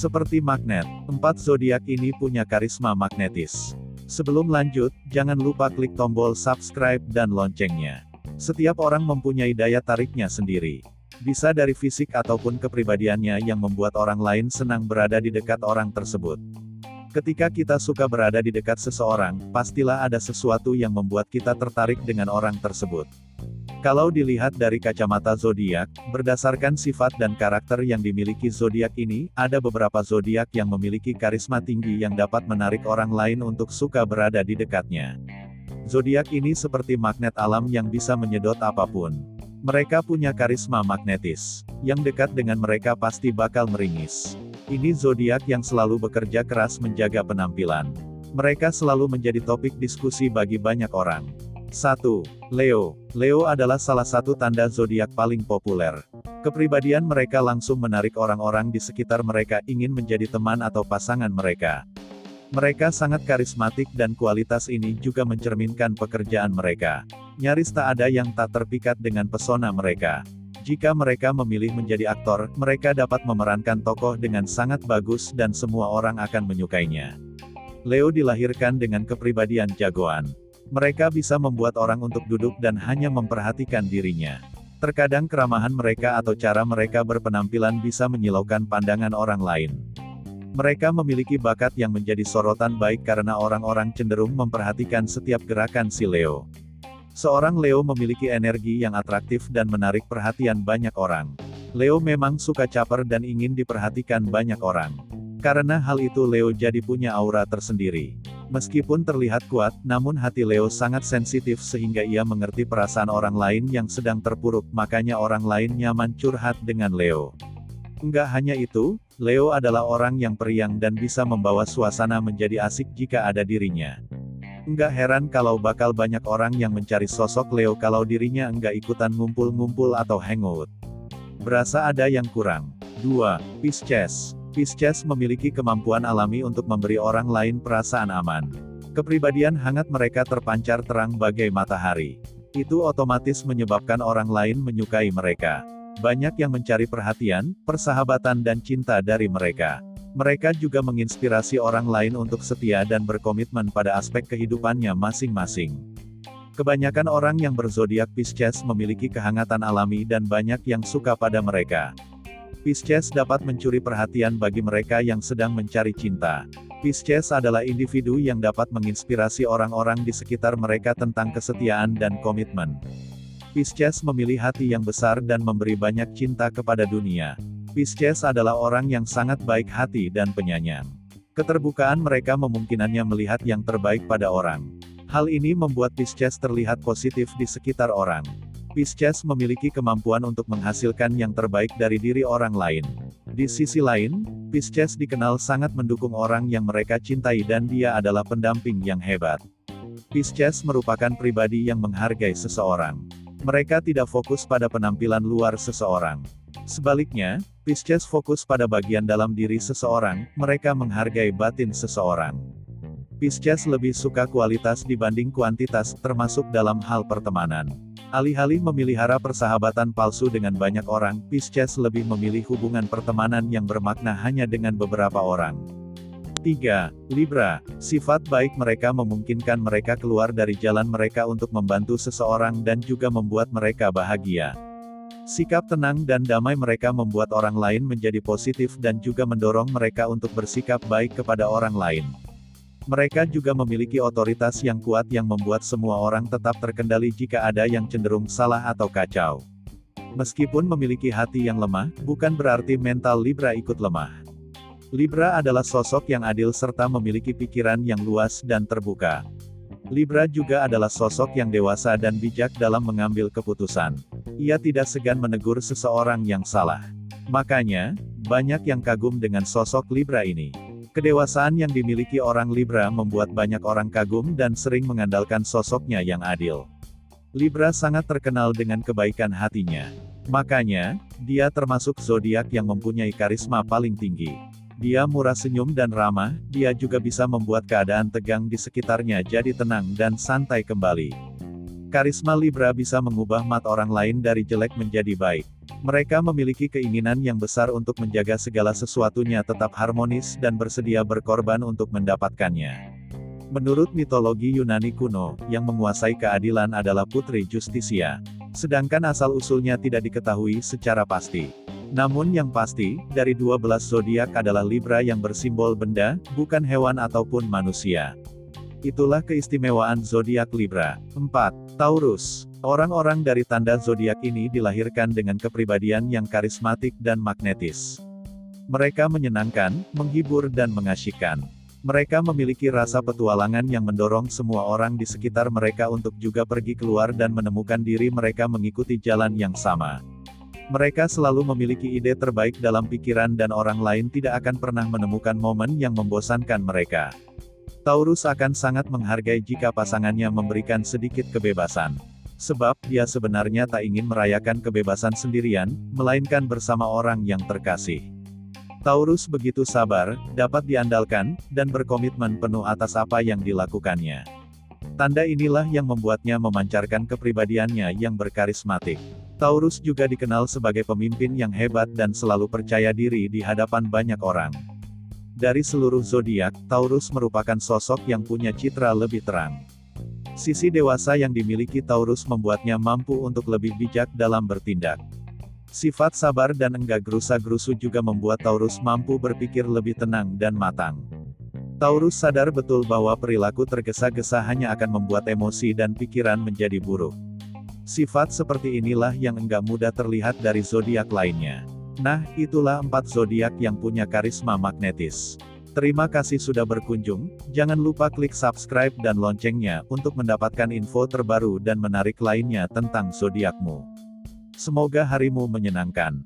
Seperti magnet, empat zodiak ini punya karisma magnetis. Sebelum lanjut, jangan lupa klik tombol subscribe dan loncengnya. Setiap orang mempunyai daya tariknya sendiri. Bisa dari fisik ataupun kepribadiannya yang membuat orang lain senang berada di dekat orang tersebut. Ketika kita suka berada di dekat seseorang, pastilah ada sesuatu yang membuat kita tertarik dengan orang tersebut. Kalau dilihat dari kacamata zodiak, berdasarkan sifat dan karakter yang dimiliki zodiak ini, ada beberapa zodiak yang memiliki karisma tinggi yang dapat menarik orang lain untuk suka berada di dekatnya. Zodiak ini seperti magnet alam yang bisa menyedot apa pun. Mereka punya karisma magnetis. Yang dekat dengan mereka pasti bakal meringis. Ini zodiak yang selalu bekerja keras menjaga penampilan. Mereka selalu menjadi topik diskusi bagi banyak orang. 1. Leo. Leo adalah salah satu tanda zodiak paling populer. Kepribadian mereka langsung menarik orang-orang di sekitar mereka ingin menjadi teman atau pasangan mereka. Mereka sangat karismatik dan kualitas ini juga mencerminkan pekerjaan mereka. Nyaris tak ada yang tak terpikat dengan pesona mereka. Jika mereka memilih menjadi aktor, mereka dapat memerankan tokoh dengan sangat bagus dan semua orang akan menyukainya. Leo dilahirkan dengan kepribadian jagoan. Mereka bisa membuat orang untuk duduk dan hanya memperhatikan dirinya. Terkadang keramahan mereka atau cara mereka berpenampilan bisa menyilaukan pandangan orang lain. Mereka memiliki bakat yang menjadi sorotan baik karena orang-orang cenderung memperhatikan setiap gerakan si Leo. Seorang Leo memiliki energi yang atraktif dan menarik perhatian banyak orang. Leo memang suka caper dan ingin diperhatikan banyak orang. Karena hal itu Leo jadi punya aura tersendiri. Meskipun terlihat kuat, namun hati Leo sangat sensitif sehingga ia mengerti perasaan orang lain yang sedang terpuruk, makanya orang lain nyaman curhat dengan Leo. Enggak hanya itu, Leo adalah orang yang periang dan bisa membawa suasana menjadi asik jika ada dirinya. Enggak heran kalau bakal banyak orang yang mencari sosok Leo kalau dirinya enggak ikutan ngumpul-ngumpul atau hangout. Berasa ada yang kurang. 2. Pisces Pisces memiliki kemampuan alami untuk memberi orang lain perasaan aman. Kepribadian hangat mereka terpancar terang bagai matahari. Itu otomatis menyebabkan orang lain menyukai mereka. Banyak yang mencari perhatian, persahabatan dan cinta dari mereka. Mereka juga menginspirasi orang lain untuk setia dan berkomitmen pada aspek kehidupannya masing-masing. Kebanyakan orang yang berzodiak Pisces memiliki kehangatan alami dan banyak yang suka pada mereka. Pisces dapat mencuri perhatian bagi mereka yang sedang mencari cinta. Pisces adalah individu yang dapat menginspirasi orang-orang di sekitar mereka tentang kesetiaan dan komitmen. Pisces memilih hati yang besar dan memberi banyak cinta kepada dunia. Pisces adalah orang yang sangat baik hati dan penyayang. Keterbukaan mereka memungkinkannya melihat yang terbaik pada orang. Hal ini membuat Pisces terlihat positif di sekitar orang. Pisces memiliki kemampuan untuk menghasilkan yang terbaik dari diri orang lain. Di sisi lain, Pisces dikenal sangat mendukung orang yang mereka cintai dan dia adalah pendamping yang hebat. Pisces merupakan pribadi yang menghargai seseorang. Mereka tidak fokus pada penampilan luar seseorang. Sebaliknya, Pisces fokus pada bagian dalam diri seseorang, mereka menghargai batin seseorang. Pisces lebih suka kualitas dibanding kuantitas, termasuk dalam hal pertemanan. Alih-alih memelihara persahabatan palsu dengan banyak orang, Pisces lebih memilih hubungan pertemanan yang bermakna hanya dengan beberapa orang. 3. Libra. Sifat baik mereka memungkinkan mereka keluar dari jalan mereka untuk membantu seseorang dan juga membuat mereka bahagia. Sikap tenang dan damai mereka membuat orang lain menjadi positif dan juga mendorong mereka untuk bersikap baik kepada orang lain. Mereka juga memiliki otoritas yang kuat yang membuat semua orang tetap terkendali jika ada yang cenderung salah atau kacau. Meskipun memiliki hati yang lemah, bukan berarti mental Libra ikut lemah. Libra adalah sosok yang adil serta memiliki pikiran yang luas dan terbuka. Libra juga adalah sosok yang dewasa dan bijak dalam mengambil keputusan. Ia tidak segan menegur seseorang yang salah. Makanya, banyak yang kagum dengan sosok Libra ini. Kedewasaan yang dimiliki orang Libra membuat banyak orang kagum dan sering mengandalkan sosoknya yang adil. Libra sangat terkenal dengan kebaikan hatinya. Makanya, dia termasuk zodiak yang mempunyai karisma paling tinggi. Dia murah senyum dan ramah, dia juga bisa membuat keadaan tegang di sekitarnya jadi tenang dan santai kembali. Karisma Libra bisa mengubah mat orang lain dari jelek menjadi baik. Mereka memiliki keinginan yang besar untuk menjaga segala sesuatunya tetap harmonis dan bersedia berkorban untuk mendapatkannya. Menurut mitologi Yunani kuno, yang menguasai keadilan adalah Putri Justisia. Sedangkan asal-usulnya tidak diketahui secara pasti. Namun yang pasti, dari 12 zodiak adalah Libra yang bersimbol benda, bukan hewan ataupun manusia. Itulah keistimewaan zodiak Libra. 4. Taurus. Orang-orang dari tanda zodiak ini dilahirkan dengan kepribadian yang karismatik dan magnetis. Mereka menyenangkan, menghibur dan mengasyikkan. Mereka memiliki rasa petualangan yang mendorong semua orang di sekitar mereka untuk juga pergi keluar dan menemukan diri mereka mengikuti jalan yang sama. Mereka selalu memiliki ide terbaik dalam pikiran dan orang lain tidak akan pernah menemukan momen yang membosankan mereka. Taurus akan sangat menghargai jika pasangannya memberikan sedikit kebebasan. Sebab, dia sebenarnya tak ingin merayakan kebebasan sendirian, melainkan bersama orang yang terkasih. Taurus begitu sabar, dapat diandalkan, dan berkomitmen penuh atas apa yang dilakukannya. Tanda inilah yang membuatnya memancarkan kepribadiannya yang berkarismatik. Taurus juga dikenal sebagai pemimpin yang hebat dan selalu percaya diri di hadapan banyak orang. Dari seluruh zodiak, Taurus merupakan sosok yang punya citra lebih terang. Sisi dewasa yang dimiliki Taurus membuatnya mampu untuk lebih bijak dalam bertindak. Sifat sabar dan enggak gerusa-gerusu juga membuat Taurus mampu berpikir lebih tenang dan matang. Taurus sadar betul bahwa perilaku tergesa-gesa hanya akan membuat emosi dan pikiran menjadi buruk. Sifat seperti inilah yang enggak mudah terlihat dari zodiak lainnya. Nah, itulah empat zodiak yang punya karisma magnetis. Terima kasih sudah berkunjung, jangan lupa klik subscribe dan loncengnya untuk mendapatkan info terbaru dan menarik lainnya tentang zodiakmu. Semoga harimu menyenangkan.